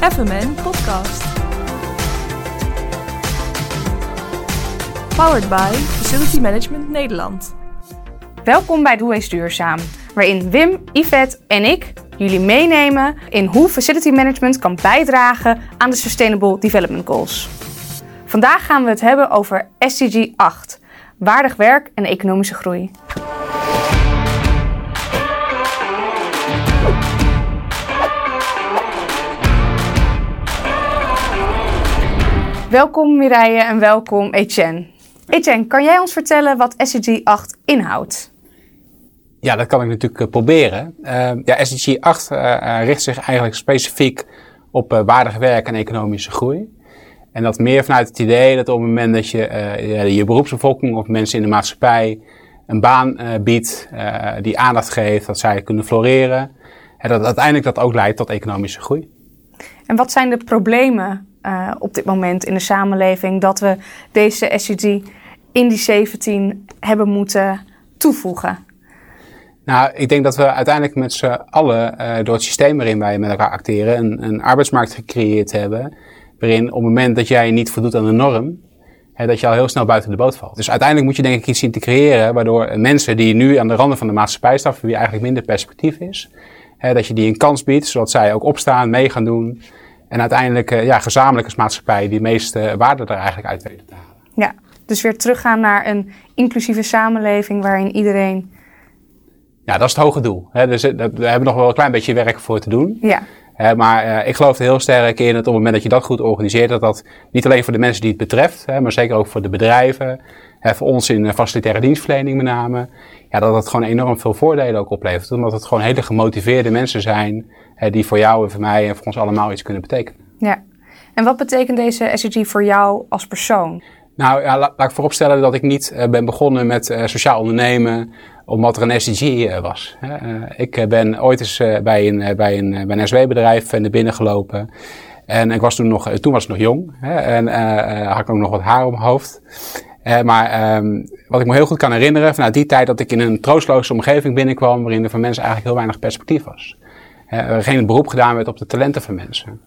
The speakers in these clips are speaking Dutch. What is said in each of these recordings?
FMN Podcast. Powered by Facility Management Nederland. Welkom bij Doe eens Duurzaam, waarin Wim, Yvette en ik jullie meenemen in hoe facility management kan bijdragen aan de Sustainable Development Goals. Vandaag gaan we het hebben over SDG 8, waardig werk en economische groei. Welkom Mireille en welkom Etienne. Etienne, kan jij ons vertellen wat SDG 8 inhoudt? Ja, dat kan ik natuurlijk eh, proberen. Uh, ja, SDG 8 uh, richt zich eigenlijk specifiek op waardig werk en economische groei. En dat meer vanuit het idee dat op het moment dat je je beroepsbevolking of mensen in de maatschappij een baan biedt die aandacht geeft, dat zij kunnen floreren, en dat uiteindelijk dat ook leidt tot economische groei. En wat zijn de problemen uh, op dit moment in de samenleving dat we deze SDG in die 17 hebben moeten toevoegen? Nou, ik denk dat we uiteindelijk met z'n allen uh, door het systeem waarin wij met elkaar acteren een, een arbeidsmarkt gecreëerd hebben. Waarin op het moment dat jij niet voldoet aan de norm, hè, dat je al heel snel buiten de boot valt. Dus uiteindelijk moet je denk ik iets zien te creëren waardoor mensen die nu aan de randen van de maatschappij staan, voor wie eigenlijk minder perspectief is, hè, dat je die een kans biedt, zodat zij ook opstaan, mee gaan doen. En uiteindelijk uh, ja, gezamenlijk als maatschappij die meeste waarde er eigenlijk uit weten te halen. Ja, dus weer teruggaan naar een inclusieve samenleving waarin iedereen. Ja, dat is het hoge doel. Hè. Dus, dat, we hebben nog wel een klein beetje werk voor te doen. Ja. Maar uh, ik geloof er heel sterk in dat op het moment dat je dat goed organiseert, dat dat niet alleen voor de mensen die het betreft, hè, maar zeker ook voor de bedrijven, hè, voor ons in facilitaire dienstverlening met name, ja, dat het gewoon enorm veel voordelen ook oplevert. Omdat het gewoon hele gemotiveerde mensen zijn hè, die voor jou en voor mij en voor ons allemaal iets kunnen betekenen. Ja. En wat betekent deze SDG voor jou als persoon? Nou, ja, laat, laat ik vooropstellen dat ik niet uh, ben begonnen met uh, sociaal ondernemen omdat er een SDG uh, was. ik ben ooit eens bij een, bij een, bij een SW-bedrijf naar binnen gelopen. En ik was toen nog, toen was ik nog jong. Hè, en had ik ook nog wat haar op mijn hoofd. Uh, maar um, wat ik me heel goed kan herinneren vanuit die tijd dat ik in een troostloze omgeving binnenkwam waarin er voor mensen eigenlijk heel weinig perspectief was. Uh, er geen beroep gedaan werd op de talenten van mensen.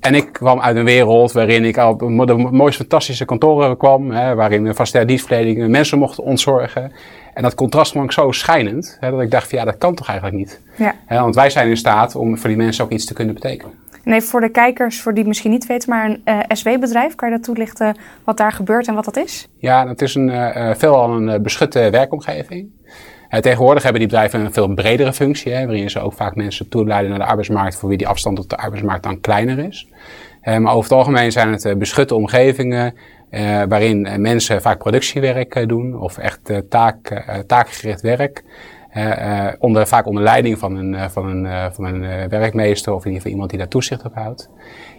En ik kwam uit een wereld waarin ik op de mooiste fantastische kantoren kwam, hè, waarin een vaste dienstverlening mensen mochten ontzorgen. En dat contrast vond ik zo schijnend, hè, dat ik dacht van ja, dat kan toch eigenlijk niet. Ja. Hè, want wij zijn in staat om voor die mensen ook iets te kunnen betekenen. En even voor de kijkers, voor die misschien niet weten, maar een uh, SW-bedrijf, kan je dat toelichten wat daar gebeurt en wat dat is? Ja, dat is een, uh, veelal een beschutte werkomgeving. Tegenwoordig hebben die bedrijven een veel bredere functie, hè, waarin ze ook vaak mensen toeleiden naar de arbeidsmarkt, voor wie die afstand tot de arbeidsmarkt dan kleiner is. Maar over het algemeen zijn het beschutte omgevingen, waarin mensen vaak productiewerk doen, of echt taak, taakgericht werk. Uh, onder, vaak onder leiding van een, uh, van een, uh, van een werkmeester of in ieder geval iemand die daar toezicht op houdt.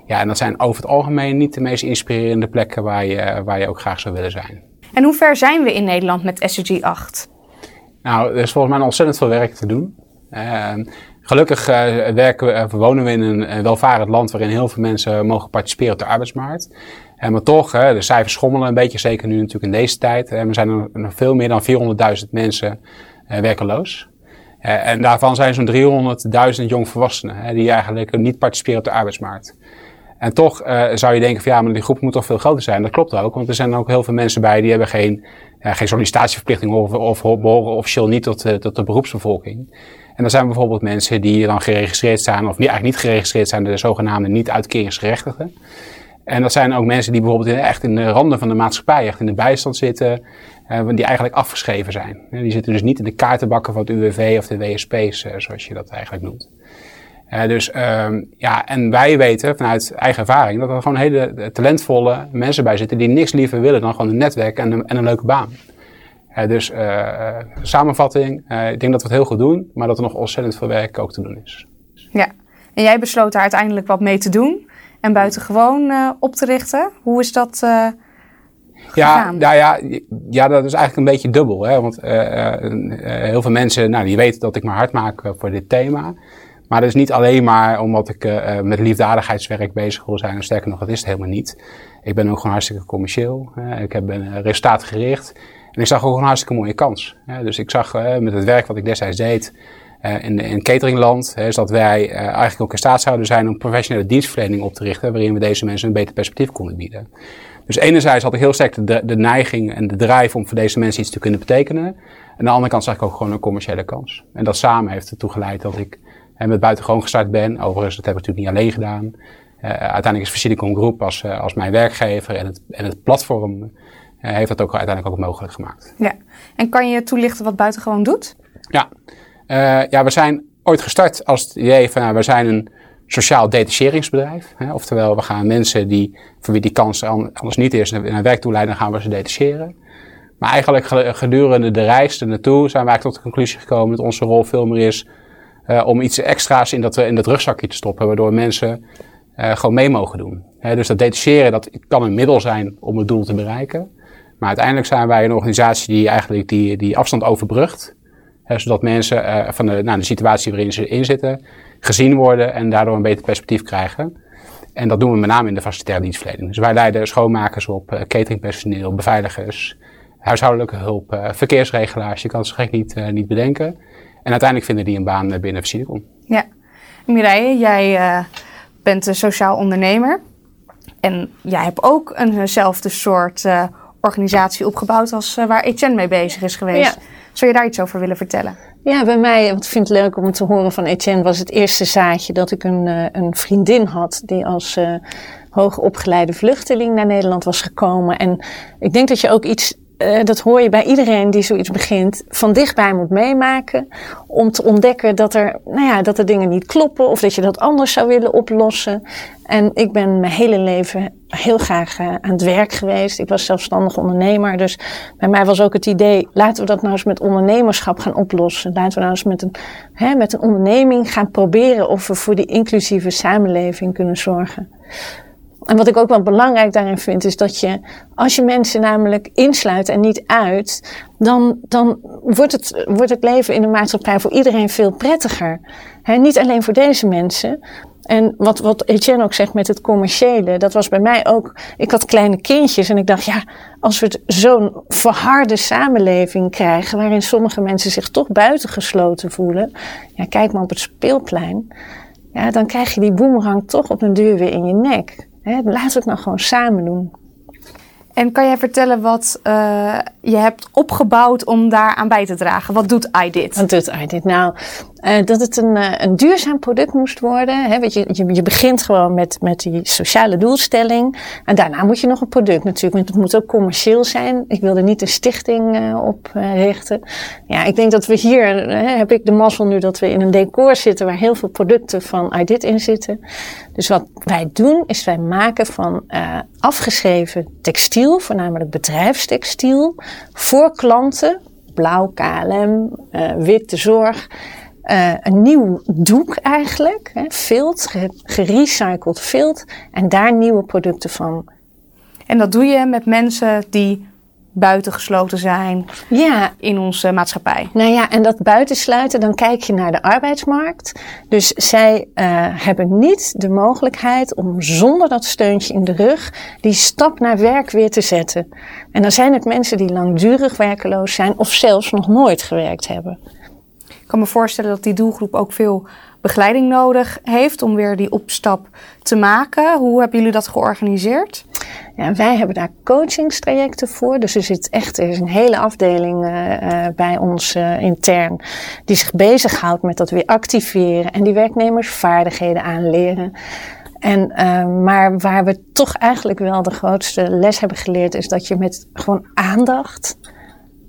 Ja, en dat zijn over het algemeen niet de meest inspirerende plekken waar je, waar je ook graag zou willen zijn. En hoe ver zijn we in Nederland met SDG 8? Nou, er is volgens mij ontzettend veel werk te doen. gelukkig werken we, wonen we in een welvarend land waarin heel veel mensen mogen participeren op de arbeidsmarkt. maar toch, de cijfers schommelen een beetje, zeker nu natuurlijk in deze tijd. er zijn er nog veel meer dan 400.000 mensen werkeloos. Uh, en daarvan zijn zo'n 300.000 jongvolwassenen die eigenlijk niet participeren op de arbeidsmarkt. En toch uh, zou je denken van ja, maar die groep moet toch veel groter zijn. Dat klopt ook, want er zijn ook heel veel mensen bij die hebben geen, geen sollicitatieverplichting of, of behoren officieel niet tot, tot de beroepsbevolking. En dan zijn bijvoorbeeld mensen die dan geregistreerd zijn of die eigenlijk niet geregistreerd zijn, de zogenaamde niet-uitkeringsgerechtigden. En dat zijn ook mensen die bijvoorbeeld echt in de randen van de maatschappij, echt in de bijstand zitten, uh, die eigenlijk afgeschreven zijn. Die zitten dus niet in de kaartenbakken van het UWV of de WSP's, uh, zoals je dat eigenlijk noemt. Dus um, ja, en wij weten vanuit eigen ervaring dat er gewoon hele talentvolle mensen bij zitten die niks liever willen dan gewoon een netwerk en een, en een leuke baan. dus samenvatting, ik denk dat we het heel goed doen, maar dat er nog ontzettend veel werk ook te doen is. Ja, en jij besloot daar uiteindelijk wat mee te doen en buitengewoon uh, op te richten. Hoe is dat uh, ja, nou ja, ja, dat is eigenlijk een beetje dubbel. Hè? Want uh, heel veel mensen, nou, die weten dat ik me hard maak voor dit thema. Maar dat is niet alleen maar omdat ik met liefdadigheidswerk bezig wil zijn. En sterker nog, dat is het helemaal niet. Ik ben ook gewoon hartstikke commercieel. ik ben resultaatgericht. En ik zag ook een hartstikke mooie kans. Dus ik zag met het werk wat ik destijds deed uh, in, in cateringland, hè, is dat wij uh, eigenlijk ook in staat zouden zijn om professionele dienstverlening op te richten, waarin we deze mensen een beter perspectief konden bieden. Dus enerzijds had ik heel sterk de, de neiging en de drijf om voor deze mensen iets te kunnen betekenen. En aan de andere kant zag ik ook gewoon een commerciële kans. En dat samen heeft ertoe geleid dat ik hè, met buitengewoon gestart ben. Overigens, dat heb ik natuurlijk niet alleen gedaan. Uh, uiteindelijk is Facilicom Groep als, uh, als mijn werkgever en het, en het platform uh, heeft dat ook uiteindelijk ook mogelijk gemaakt. Ja, en kan je toelichten wat buitengewoon doet? Ja, ja we zijn ooit gestart als het idee van, nou, we zijn een sociaal detacheringsbedrijf. Hè? Oftewel, we gaan mensen die, voor wie die kans anders niet is, naar werk toe leiden, dan gaan we ze detacheren. Maar eigenlijk gedurende de reis ernaartoe zijn we eigenlijk tot de conclusie gekomen dat onze rol veel meer is uh, om iets extra's in dat, in dat rugzakje te stoppen, waardoor mensen uh, gewoon mee mogen doen. Dus dat detacheren, dat kan een middel zijn om het doel te bereiken. Maar uiteindelijk zijn wij een organisatie die eigenlijk die, die afstand overbrugt. Zodat mensen uh, van de, nou, de situatie waarin ze in zitten, gezien worden en daardoor een beter perspectief krijgen. En dat doen we met name in de facilitaire dienstverlening. Dus wij leiden schoonmakers op, uh, cateringpersoneel, beveiligers, huishoudelijke hulp, uh, verkeersregelaars. Je kan het zo gek niet, uh, niet bedenken. En uiteindelijk vinden die een baan binnen Facilicom. Ja. Mireille, jij bent een sociaal ondernemer. En jij hebt ook eenzelfde soort organisatie opgebouwd als waar Etienne mee bezig is geweest. Ja. Zou je daar iets over willen vertellen? Ja, bij mij, want ik vind het leuk om te horen van Etienne, was het eerste zaadje dat ik een, uh, een vriendin had die als uh, hoogopgeleide vluchteling naar Nederland was gekomen. En ik denk dat je ook iets uh, dat hoor je bij iedereen die zoiets begint, van dichtbij moet meemaken. Om te ontdekken dat er, nou ja, dat er dingen niet kloppen of dat je dat anders zou willen oplossen. En ik ben mijn hele leven heel graag uh, aan het werk geweest. Ik was zelfstandig ondernemer. Dus bij mij was ook het idee, laten we dat nou eens met ondernemerschap gaan oplossen. Laten we nou eens met een, hè, met een onderneming gaan proberen of we voor die inclusieve samenleving kunnen zorgen. En wat ik ook wel belangrijk daarin vind, is dat je, als je mensen namelijk insluit en niet uit, dan, dan wordt, het, wordt het leven in de maatschappij voor iedereen veel prettiger. He, niet alleen voor deze mensen. En wat, wat Etienne ook zegt met het commerciële, dat was bij mij ook. Ik had kleine kindjes en ik dacht, ja, als we zo'n verharde samenleving krijgen, waarin sommige mensen zich toch buitengesloten voelen, ja, kijk maar op het speelplein, ja, dan krijg je die boemerang toch op een duur weer in je nek. Hè, laten we het nou gewoon samen doen. En kan jij vertellen wat uh, je hebt opgebouwd om daar aan bij te dragen? Wat doet iDit? Wat doet iDit? Nou, uh, dat het een, uh, een duurzaam product moest worden. Hè? Je, je, begint gewoon met, met die sociale doelstelling. En daarna moet je nog een product natuurlijk. Want het moet ook commercieel zijn. Ik wilde niet een stichting oprichten. ja, ik denk dat we hier, heb ik de mazzel nu dat we in een decor zitten waar heel veel producten van iDit in zitten. Dus wat wij doen is wij maken van afgeschreven textiel, voornamelijk bedrijfstextiel, voor klanten, blauw KLM, uh, wit de zorg, uh, een nieuw doek eigenlijk, hè, vilt, gerecycled vilt en daar nieuwe producten van. En dat doe je met mensen die buitengesloten zijn ja. in onze maatschappij. Nou ja, en dat buitensluiten, dan kijk je naar de arbeidsmarkt. Dus zij uh, hebben niet de mogelijkheid om zonder dat steuntje in de rug die stap naar werk weer te zetten. En dan zijn het mensen die langdurig werkeloos zijn of zelfs nog nooit gewerkt hebben. Kan me voorstellen dat die doelgroep ook veel begeleiding nodig heeft om weer die opstap te maken. Hoe hebben jullie dat georganiseerd? Ja, wij hebben daar coachingstrajecten voor. Dus er zit echt er is een hele afdeling uh, bij ons uh, intern die zich bezighoudt met dat weer activeren en die werknemers vaardigheden aanleren. En, maar waar we toch eigenlijk wel de grootste les hebben geleerd is dat je met gewoon aandacht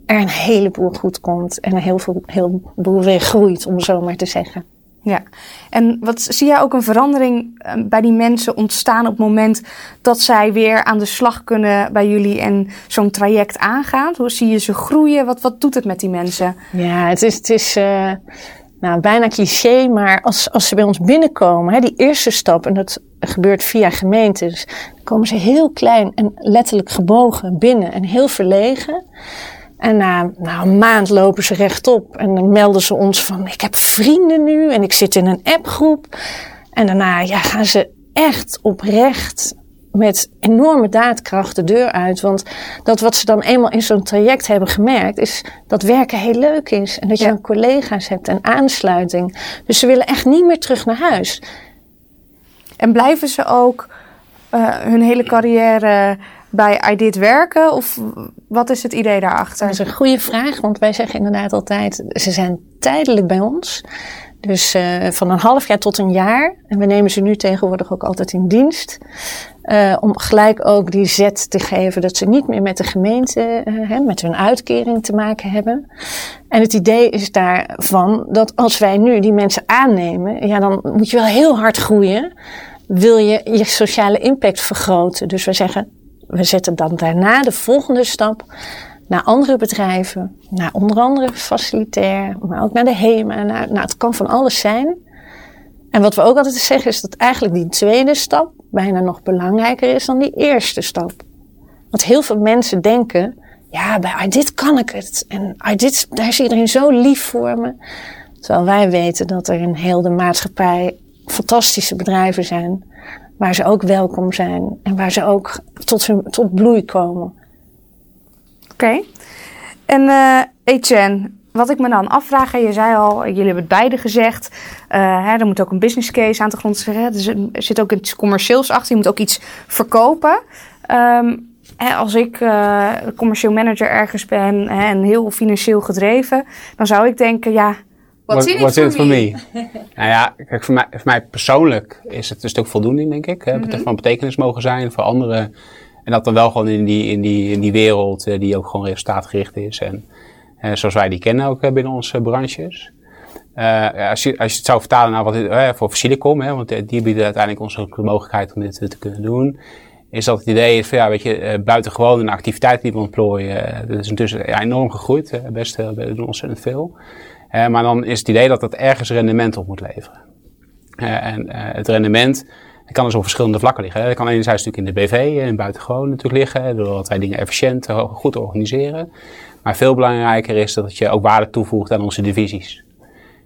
er een heleboel goed komt en een heel veel, heleboel weer groeit, om zo maar te zeggen. Ja, en wat zie jij ook een verandering ehm, bij die mensen ontstaan op het moment dat zij weer aan de slag kunnen bij jullie en zo'n traject aangaan? Hoe zie je ze groeien? Wat, wat doet het met die mensen? Ja, het is, het is uh, nou, bijna cliché, maar als, als ze bij ons binnenkomen, hè, die eerste stap, en dat gebeurt via gemeentes, dan komen ze heel klein en letterlijk gebogen binnen en heel verlegen. En na nou, een maand lopen ze rechtop en dan melden ze ons van ik heb vrienden nu en ik zit in een appgroep. En daarna ja, gaan ze echt oprecht met enorme daadkracht de deur uit. Want dat wat ze dan eenmaal in zo'n traject hebben gemerkt, is dat werken heel leuk is. En dat je Ja. dan collega's hebt en aansluiting. Dus ze willen echt niet meer terug naar huis. En blijven ze ook eh, hun hele carrière bij iDid werken? Of wat is het idee daarachter? Dat is een goede vraag, want wij zeggen inderdaad altijd, ze zijn tijdelijk bij ons. Dus eh, van een half jaar tot een jaar. En we nemen ze nu tegenwoordig ook altijd in dienst. Eh, om gelijk ook die zet te geven dat ze niet meer met de gemeente, eh, hè, met hun uitkering te maken hebben. En het idee is daarvan dat als wij nu die mensen aannemen, ja, dan moet je wel heel hard groeien. Wil je je sociale impact vergroten? Dus we zeggen, we zetten dan daarna de volgende stap naar andere bedrijven, naar onder andere facilitair, maar ook naar de HEMA. Naar, nou, het kan van alles zijn. En wat we ook altijd zeggen is dat eigenlijk die tweede stap bijna nog belangrijker is dan die eerste stap. Want heel veel mensen denken, ja, bij dit kan ik het. En dit, daar is iedereen zo lief voor me. Terwijl wij weten dat er in heel de maatschappij fantastische bedrijven zijn. Waar ze ook welkom zijn. En waar ze ook tot, tot bloei komen. Oké. En eh Etienne, wat ik me dan afvraag, en je zei al, jullie hebben het beide gezegd, eh, hè, er moet ook een business case aan de grond zitten. Dus er zit ook iets commercieels achter, je moet ook iets verkopen. Hè, als ik eh, commercieel manager ergens ben en heel financieel gedreven, dan zou ik denken, ja, wat What- zit what's het in voor it for me? nou ja, kijk, voor mij, voor mij persoonlijk is het een stuk voldoening, denk ik. Hè, Mhm. Van betekenis mogen zijn voor anderen. En dat dan wel gewoon in die, in die, in die wereld eh, die ook gewoon resultaatgericht is. En eh, zoals wij die kennen ook eh, binnen onze branches. Als, je, als je het zou vertalen naar wat voor Silicom, hè, want die bieden uiteindelijk ons ook de mogelijkheid om dit te kunnen doen. Is dat het idee is van ja, weet je, buitengewoon een activiteit die we ontplooien. dat is intussen ja, enorm gegroeid. best, we doen ontzettend veel. Eh, maar dan is het idee dat het ergens rendement op moet leveren. Eh, en eh, het rendement dat kan dus op verschillende vlakken liggen. Dat kan enerzijds natuurlijk in de BV en buitengewoon natuurlijk liggen. Doordat wij dingen efficiënt, eh, goed organiseren. Maar veel belangrijker is dat je ook waarde toevoegt aan onze divisies.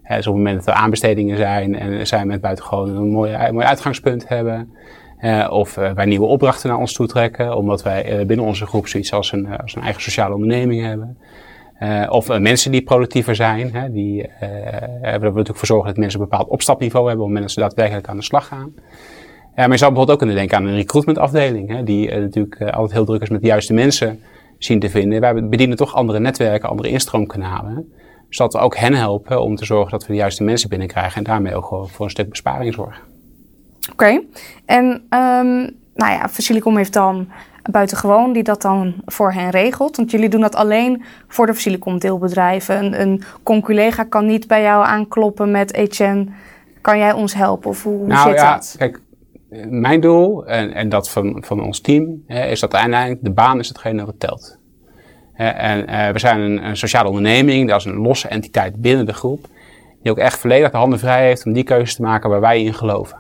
Dus op het moment dat er aanbestedingen zijn en zij met buitengewoon een mooi, mooi uitgangspunt hebben. eh, of eh, wij nieuwe opdrachten naar ons toe trekken, omdat wij eh, binnen onze groep zoiets als een, eh, als een eigen sociale onderneming hebben. Eh, of eh, mensen die productiever zijn, hè, die eh hebben er natuurlijk voor zorgen dat mensen een bepaald opstapniveau hebben op het ze daadwerkelijk aan de slag gaan. Ja, maar je zou bijvoorbeeld ook kunnen denken aan een recruitmentafdeling, hè, die eh, natuurlijk eh, altijd heel druk is met de juiste mensen zien te vinden. Wij bedienen toch andere netwerken, andere instroomkanalen. Zodat we ook hen helpen om te zorgen dat we de juiste mensen binnenkrijgen en daarmee ook voor een stuk besparing zorgen. Oké. En ehm, nou ja, Facilicom heeft dan buitengewoon die dat dan voor hen regelt. Want jullie doen dat alleen voor de Facilicom deelbedrijven. Een, een conculega kan niet bij jou aankloppen met Etienne. Kan jij ons helpen? Of hoe, hoe nou zit ja, dat? kijk, mijn doel en, en dat van, van ons team hè, is dat uiteindelijk de baan is hetgene wat telt. Hè, en eh, we zijn een, een sociale onderneming, dat is een losse entiteit binnen de groep, die ook echt volledig de handen vrij heeft om die keuzes te maken waar wij in geloven.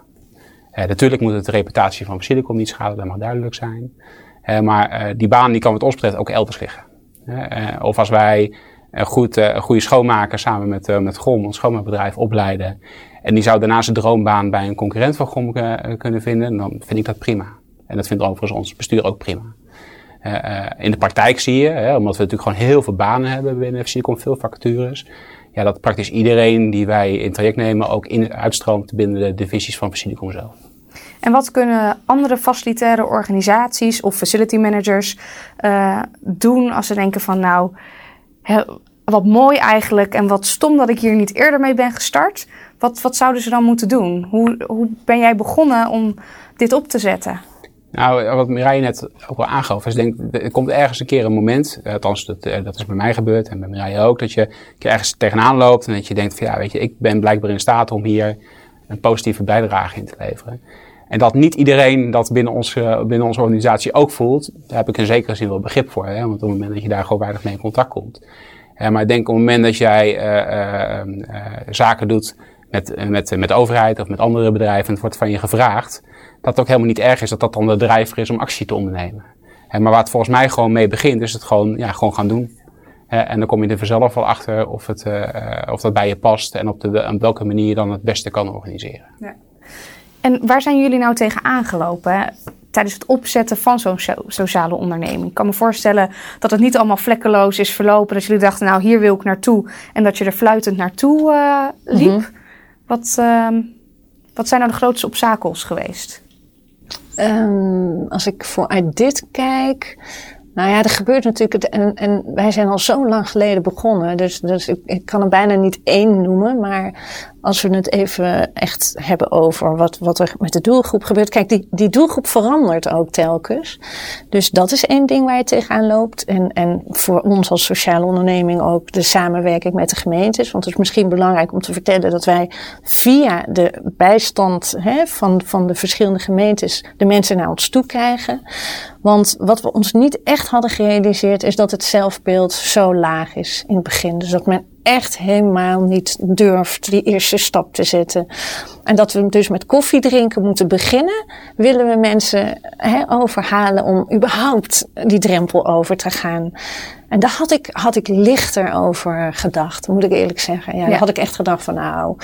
Eh, natuurlijk moet het de reputatie van Basilicom niet schaden, dat mag duidelijk zijn. Eh, maar eh, die baan die kan wat ons betreft ook elders liggen. Eh, of als wij een, goed, een goede schoonmaker samen met, met GOM, ons schoonmaakbedrijf, opleiden. En die zou daarna zijn droombaan bij een concurrent van GOM kunnen vinden, dan vind ik dat prima. En dat vindt overigens ons bestuur ook prima. Eh, in de praktijk zie je, hè, omdat we natuurlijk gewoon heel veel banen hebben binnen Basilicom, veel vacatures. Ja, dat praktisch iedereen die wij in traject nemen ook in, uitstroomt binnen de divisies van Basilicom zelf. En wat kunnen andere facilitaire organisaties of facility managers eh, doen als ze denken van nou, wat mooi eigenlijk en wat stom dat ik hier niet eerder mee ben gestart. Wat, wat zouden ze dan moeten doen? Hoe, hoe ben jij begonnen om dit op te zetten? Nou, wat Mireille net ook wel aangaf, is denk, er komt ergens een keer een moment, eh, althans dat, eh, dat is bij mij gebeurd en bij Mireille ook, dat je ergens tegenaan loopt en dat je denkt van ja, weet je, ik ben blijkbaar in staat om hier een positieve bijdrage in te leveren. En dat niet iedereen dat binnen onze, binnen onze organisatie ook voelt, daar heb ik in zekere zin wel begrip voor. Hè? Want op het moment dat je daar gewoon weinig mee in contact komt. Uh, maar ik denk op het moment dat jij uh, zaken doet met, met, met de overheid of met andere bedrijven en het wordt van je gevraagd, dat het ook helemaal niet erg is dat dat dan de drijver is om actie te ondernemen. maar waar het volgens mij gewoon mee begint, is het gewoon, ja, gewoon gaan doen. en dan kom je er vanzelf wel achter of, het, of dat bij je past en op, de, op welke manier je dan het beste kan organiseren. En waar zijn jullie nou tegen aangelopen? tijdens het opzetten van zo'n so- sociale onderneming? Ik kan me voorstellen dat het niet allemaal vlekkeloos is verlopen. Dat jullie dachten, nou hier wil ik naartoe. En dat je er fluitend naartoe eh, liep. Mhm. wat, ehm, wat zijn nou de grootste obstakels geweest? Ehm, als ik vooruit dit kijk. Nou ja, er gebeurt natuurlijk. En, en wij zijn al zo lang geleden begonnen. Dus, dus ik, ik kan er bijna niet één noemen. Maar als we het even echt hebben over wat, wat er met de doelgroep gebeurt. Kijk, die, die doelgroep verandert ook telkens. Dus dat is één ding waar je tegenaan loopt. En, en voor ons als sociale onderneming ook de samenwerking met de gemeentes. Want het is misschien belangrijk om te vertellen dat wij via de bijstand hè, van, van de verschillende gemeentes de mensen naar ons toe krijgen. Want wat we ons niet echt hadden gerealiseerd is dat het zelfbeeld zo laag is in het begin. Dus dat men echt helemaal niet durft die eerste stap te zetten. En dat we dus met koffie drinken moeten beginnen, willen we mensen hè, overhalen om überhaupt die drempel over te gaan. En daar had ik, had ik lichter over gedacht, moet ik eerlijk zeggen. Ja, Ja. daar had ik echt gedacht van nou,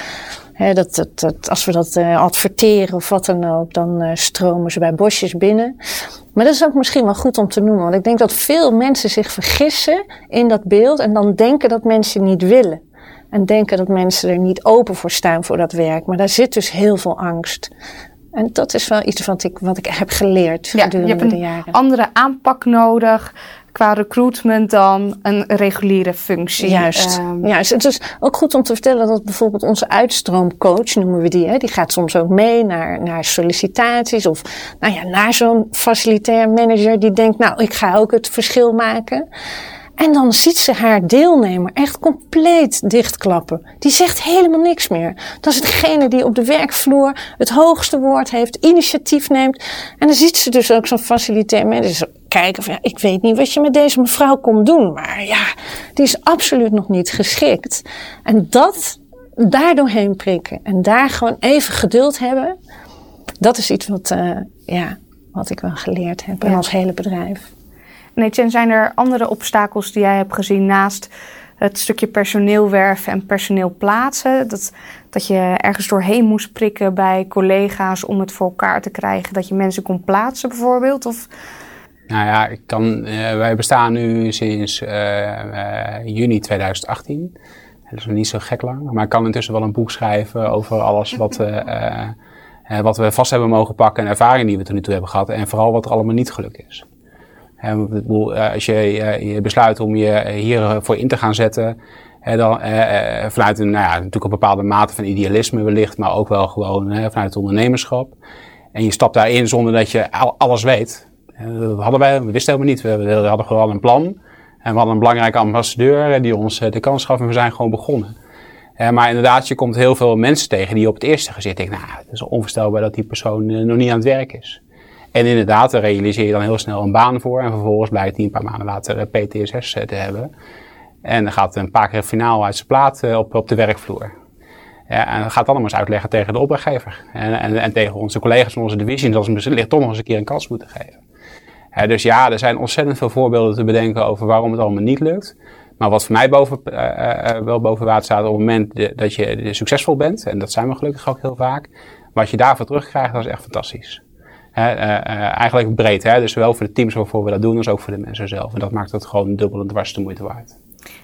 dat, dat, dat, als we dat eh, adverteren of wat dan ook, dan eh, stromen ze bij bosjes binnen. Maar dat is ook misschien wel goed om te noemen. Want ik denk dat veel mensen zich vergissen in dat beeld en dan denken dat mensen niet willen. En denken dat mensen er niet open voor staan voor dat werk. Maar daar zit dus heel veel angst. En dat is wel iets wat ik, wat ik heb geleerd Ja, je gedurende hebt de een jaren. andere aanpak nodig qua recruitment dan een reguliere functie. Juist. Ehm, Juist. Het is ook goed om te vertellen dat bijvoorbeeld onze uitstroomcoach, noemen we die, hè, die gaat soms ook mee naar, naar sollicitaties of nou ja, naar zo'n facilitair manager die denkt, nou, ik ga ook het verschil maken. En dan ziet ze haar deelnemer echt compleet dichtklappen. Die zegt helemaal niks meer. Dat is degene die op de werkvloer het hoogste woord heeft, initiatief neemt. En dan ziet ze dus ook zo'n facilitair manager kijken van, ja, ik weet niet wat je met deze mevrouw komt doen. Maar ja, die is absoluut nog niet geschikt. En dat daar doorheen prikken en daar gewoon even geduld hebben. Dat is iets wat, eh, ja, wat ik wel geleerd heb in Ja. ons hele bedrijf. En Etienne, zijn er andere obstakels die jij hebt gezien naast het stukje personeel werven en personeel plaatsen? Dat, dat je ergens doorheen moest prikken bij collega's om het voor elkaar te krijgen, dat je mensen kon plaatsen bijvoorbeeld? Of, Nou ja, ik kan, eh, wij bestaan nu sinds eh, eh, juni 2018. Dat is nog niet zo gek lang. Maar ik kan intussen wel een boek schrijven over alles wat, wat we vast hebben mogen pakken en ervaringen die we tot nu toe hebben gehad. En vooral wat er allemaal niet gelukt is. Eh, als je, eh, je besluit om je hiervoor in te gaan zetten, dan eh, eh, vanuit een, nou ja, natuurlijk een bepaalde mate van idealisme wellicht, maar ook wel gewoon vanuit het ondernemerschap. En je stapt daarin zonder dat je al- alles weet. Eh, Dat hadden wij, we wisten helemaal niet. We, hadden gewoon een plan. En we hadden een belangrijke ambassadeur eh, die ons eh, de kans gaf en we zijn gewoon begonnen. Eh, maar inderdaad, je komt heel veel mensen tegen die op het eerste gezicht denken, nou, het is onvoorstelbaar dat die persoon eh, nog niet aan het werk is. En inderdaad, daar realiseer je dan heel snel een baan voor. En vervolgens blijkt hij een paar maanden later eh, PTSS eh, te hebben. En dan gaat een paar keer finaal uit zijn plaat eh, op, op de werkvloer. Ja, en dat gaat nog eens uitleggen tegen de opdrachtgever. En, en, en tegen onze collega's van onze divisie. Dat ze misschien toch nog eens een keer een kans moeten geven. Dus ja, er zijn ontzettend veel voorbeelden te bedenken over waarom het allemaal niet lukt. Maar wat voor mij boven, wel boven water staat op het moment dat je succesvol bent, en dat zijn we gelukkig ook heel vaak, wat je daarvoor terugkrijgt, dat is echt fantastisch. Hè, eh, eh, eigenlijk breed, hè? dus zowel voor de teams waarvoor we dat doen, als ook voor de mensen zelf. En dat maakt het gewoon dubbel en dwars de moeite waard.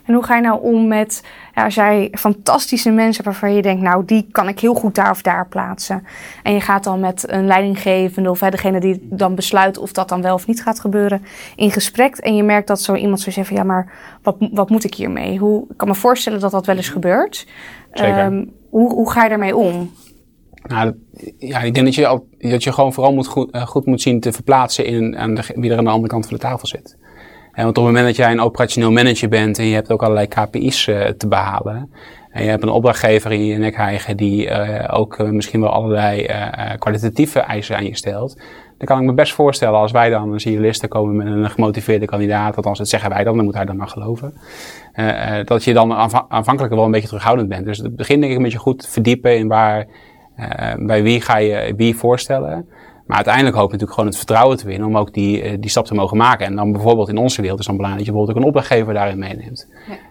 en hoe ga je nou om met, ja, als jij fantastische mensen waarvan je denkt, nou die kan ik heel goed daar of daar plaatsen. En je gaat dan met een leidinggevende of hè, degene die dan besluit of dat dan wel of niet gaat gebeuren, in gesprek. En je merkt dat zo iemand zo zegt van, ja maar wat, wat moet ik hiermee? Hoe, ik kan me voorstellen dat dat wel eens gebeurt. Zeker. Ehm, hoe, hoe ga je daarmee om? Nou, ja, ik denk dat je, al, dat je gewoon vooral moet goed, eh, goed moet zien te verplaatsen in aan de, wie er aan de andere kant van de tafel zit. En want op het moment dat jij een operationeel manager bent en je hebt ook allerlei KPI's eh, te behalen. En je hebt een opdrachtgever in je nek hijgen die eh, ook eh, misschien wel allerlei eh, eh, kwalitatieve eisen aan je stelt. Dan kan ik me best voorstellen als wij dan als journalisten komen met een gemotiveerde kandidaat, althans dat zeggen wij dan, dan moet hij dan maar geloven. eh, eh, dat je dan aanva- aanvankelijk wel een beetje terughoudend bent. Dus het begin denk ik een beetje goed verdiepen in waar, eh, bij wie ga je wie voorstellen. Maar uiteindelijk hoop je natuurlijk gewoon het vertrouwen te winnen om ook die, eh, die stap te mogen maken. En dan bijvoorbeeld in onze wereld is dan belangrijk dat je bijvoorbeeld ook een opdrachtgever daarin meeneemt.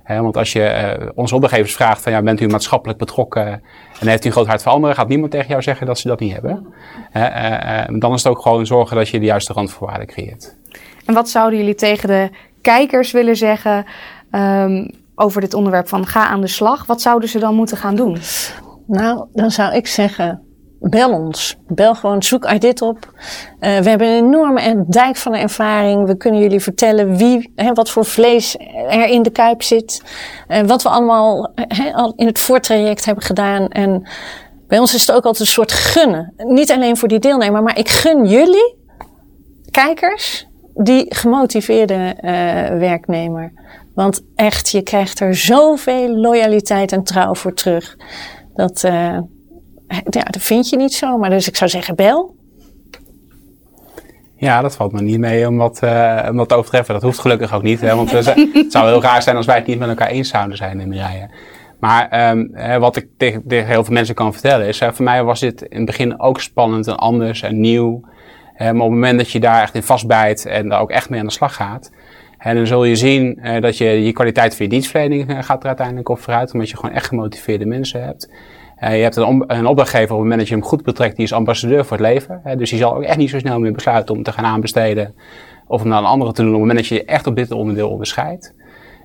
Ja. want als je uh, onze opdrachtgevers vraagt van ja, bent u maatschappelijk betrokken en heeft u een groot hart voor anderen, gaat niemand tegen jou zeggen dat ze dat niet hebben. Uh, dan is het ook gewoon zorgen dat je de juiste randvoorwaarden creëert. En wat zouden jullie tegen de kijkers willen zeggen um, over dit onderwerp van ga aan de slag? Wat zouden ze dan moeten gaan doen? Nou, dan zou ik zeggen, bel ons. Bel gewoon, zoek dit op. Uh, we hebben een enorme dijk van ervaring. We kunnen jullie vertellen wie, hè, wat voor vlees er in de kuip zit. Uh, wat we allemaal hè, al in het voortraject hebben gedaan. En bij ons is het ook altijd een soort gunnen. Niet alleen voor die deelnemer, maar ik gun jullie, kijkers, die gemotiveerde uh, werknemer. Want echt, je krijgt er zoveel loyaliteit en trouw voor terug. Dat, uh, ja, dat vind je niet zomaar. Dus ik zou zeggen, bel. Ja, dat valt me niet mee om dat, uh, om dat te overtreffen. Dat hoeft gelukkig ook niet. Hè, want het zou heel raar zijn als wij het niet met elkaar eens zouden zijn in de. Maar um, wat ik tegen, tegen, heel veel mensen kan vertellen is, voor mij was dit in het begin ook spannend en anders en nieuw. maar op het moment dat je daar echt in vastbijt en daar ook echt mee aan de slag gaat, en dan zul je zien uh, dat je je kwaliteit van je dienstverlening uh, gaat er uiteindelijk op vooruit, omdat je gewoon echt gemotiveerde mensen hebt. Uh, je hebt een, een, opdrachtgever op het moment dat je hem goed betrekt, die is ambassadeur voor het leven. dus die zal ook echt niet zo snel meer besluiten om te gaan aanbesteden of om naar een andere te doen op het moment dat je je echt op dit onderdeel onderscheidt.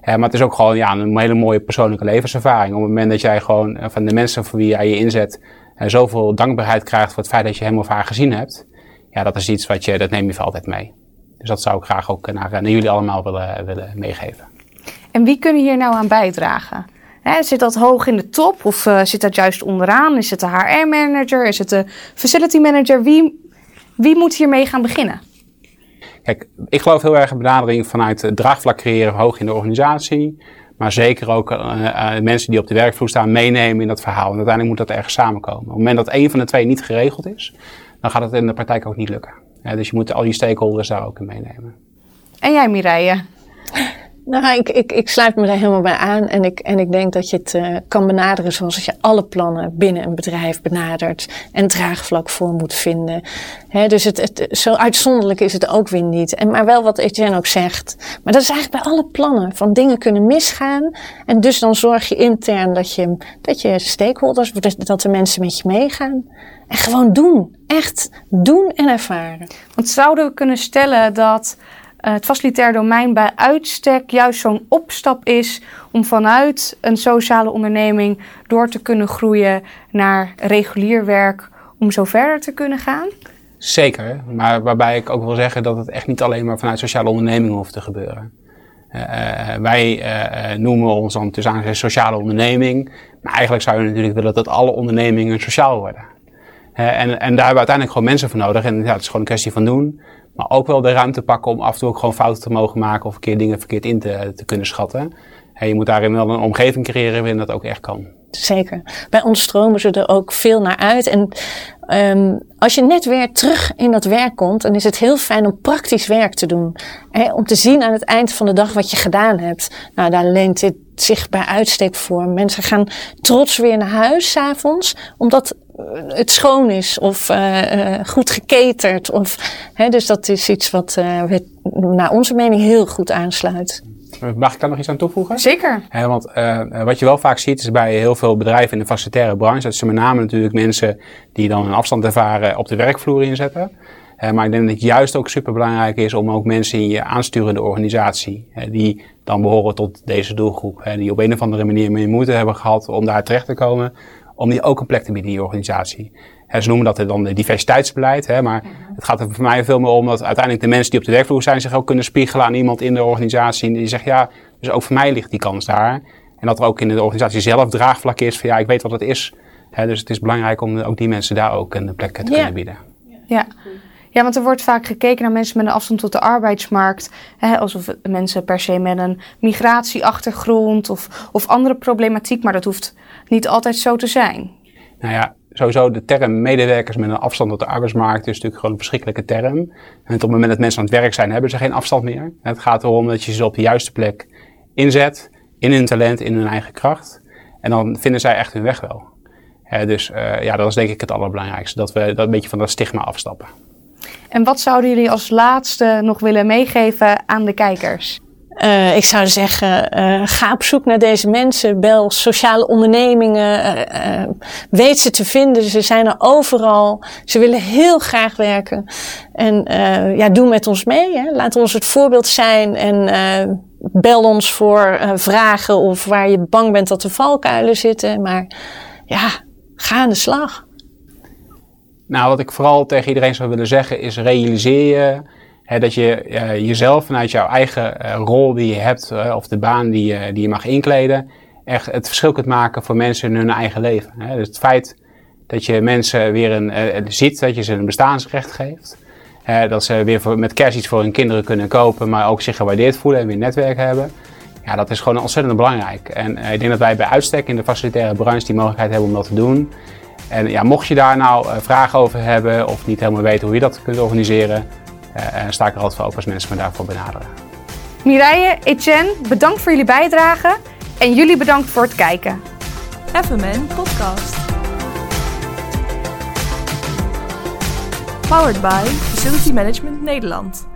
maar het is ook gewoon ja, een hele mooie persoonlijke levenservaring. Op het moment dat jij gewoon van de mensen voor wie jij je inzet zoveel dankbaarheid krijgt voor het feit dat je hem of haar gezien hebt. Ja, dat is iets wat je, dat neem je voor altijd mee. Dus dat zou ik graag ook naar, naar jullie allemaal willen, willen meegeven. En wie kunnen hier nou aan bijdragen? zit dat hoog in de top of uh, zit dat juist onderaan? Is het de HR-manager? Is het de facility manager? Wie, wie moet hiermee gaan beginnen? Kijk, ik geloof heel erg in benadering vanuit het draagvlak creëren hoog in de organisatie. Maar zeker ook uh, uh, mensen die op de werkvloer staan meenemen in dat verhaal. En uiteindelijk moet dat ergens samenkomen. Op het moment dat één van de twee niet geregeld is, dan gaat het in de praktijk ook niet lukken. Ja, dus je moet al die stakeholders daar ook in meenemen. En jij Mireille? Nou, ik, ik, ik sluit me daar helemaal bij aan. En ik, en ik denk dat je het uh, kan benaderen zoals je alle plannen binnen een bedrijf benadert. En draagvlak voor moet vinden. He, dus het, het, zo uitzonderlijk is het ook weer niet. En, maar wel wat Etienne ook zegt. Maar dat is eigenlijk bij alle plannen. Van dingen kunnen misgaan. En dus dan zorg je intern dat je, dat je stakeholders, dat de mensen met je meegaan. En gewoon doen. Echt doen en ervaren. Want zouden we kunnen stellen dat uh, het facilitair domein bij uitstek juist zo'n opstap is om vanuit een sociale onderneming door te kunnen groeien naar regulier werk om zo verder te kunnen gaan? Zeker, maar waarbij ik ook wil zeggen dat het echt niet alleen maar vanuit sociale ondernemingen hoeft te gebeuren. Uh, wij uh, noemen ons dan tussen een sociale onderneming, maar eigenlijk zou je natuurlijk willen dat alle ondernemingen sociaal worden. En, en daar hebben we uiteindelijk gewoon mensen voor nodig en ja, het is gewoon een kwestie van doen. Maar ook wel de ruimte pakken om af en toe ook gewoon fouten te mogen maken of een keer dingen verkeerd in te, te kunnen schatten. En je moet daarin wel een omgeving creëren waarin dat ook echt kan. Zeker. Bij ons stromen ze er ook veel naar uit. En um, als je net weer terug in dat werk komt, dan is het heel fijn om praktisch werk te doen. Hè, om te zien aan het eind van de dag wat je gedaan hebt. Nou, daar leent dit zich bij uitstek voor. Mensen gaan trots weer naar huis s'avonds, omdat het schoon is of uh, goed geketerd. Of, hè, dus dat is iets wat uh, naar onze mening heel goed aansluit. Mag ik daar nog iets aan toevoegen? Zeker. Want uh, wat je wel vaak ziet is bij heel veel bedrijven in de facilitaire branche, dat ze met name natuurlijk mensen die dan een afstand ervaren op de werkvloer inzetten. Uh, maar ik denk dat het juist ook super belangrijk is om ook mensen in je aansturende organisatie, uh, die dan behoren tot deze doelgroep, die op een of andere manier meer moeite hebben gehad om daar terecht te komen, om die ook een plek te bieden in je organisatie. He, ze noemen dat dan de diversiteitsbeleid, hè, maar het gaat er voor mij veel meer om dat uiteindelijk de mensen die op de werkvloer zijn zich ook kunnen spiegelen aan iemand in de organisatie. Die zegt, ja, dus ook voor mij ligt die kans daar. En dat er ook in de organisatie zelf draagvlak is van, ja, ik weet wat het is. He, dus het is belangrijk om ook die mensen daar ook een plek te kunnen bieden. Ja. Ja, want er wordt vaak gekeken naar mensen met een afstand tot de arbeidsmarkt. Hè, alsof mensen per se met een migratieachtergrond of, of andere problematiek. Maar dat hoeft niet altijd zo te zijn. Nou ja, sowieso de term medewerkers met een afstand tot de arbeidsmarkt is natuurlijk gewoon een verschrikkelijke term. En op het moment dat mensen aan het werk zijn, hebben ze geen afstand meer. Het gaat erom dat je ze op de juiste plek inzet, in hun talent, in hun eigen kracht. En dan vinden zij echt hun weg wel. dus uh, ja, dat is denk ik het allerbelangrijkste. Dat we dat een beetje van dat stigma afstappen. En wat zouden jullie als laatste nog willen meegeven aan de kijkers? Uh, ik zou zeggen, uh, ga op zoek naar deze mensen. Bel sociale ondernemingen. Uh, weet ze te vinden. Ze zijn er overal. Ze willen heel graag werken. En ja, doe met ons mee. Hè. Laat ons het voorbeeld zijn. En bel ons voor vragen of waar je bang bent dat er valkuilen zitten. Maar ja, ga aan de slag. Nou, wat ik vooral tegen iedereen zou willen zeggen is realiseer je dat je uh, jezelf vanuit jouw eigen uh, rol die je hebt, uh, of de baan die, je die je mag inkleden, echt het verschil kunt maken voor mensen in hun eigen leven. Dus het feit dat je mensen weer een, ziet, dat je ze een bestaansrecht geeft. dat ze weer voor, met kerst iets voor hun kinderen kunnen kopen, maar ook zich gewaardeerd voelen en weer netwerk hebben. Ja, dat is gewoon ontzettend belangrijk. En ik denk dat wij bij uitstek in de facilitaire branche die mogelijkheid hebben om dat te doen. En ja, mocht je daar nou vragen over hebben of niet helemaal weten hoe je dat kunt organiseren, en sta ik er altijd voor open als mensen me daarvoor benaderen. Mireille, Etienne, bedankt voor jullie bijdrage. En jullie bedankt voor het kijken. FMN Podcast. Powered by Facility Management Nederland.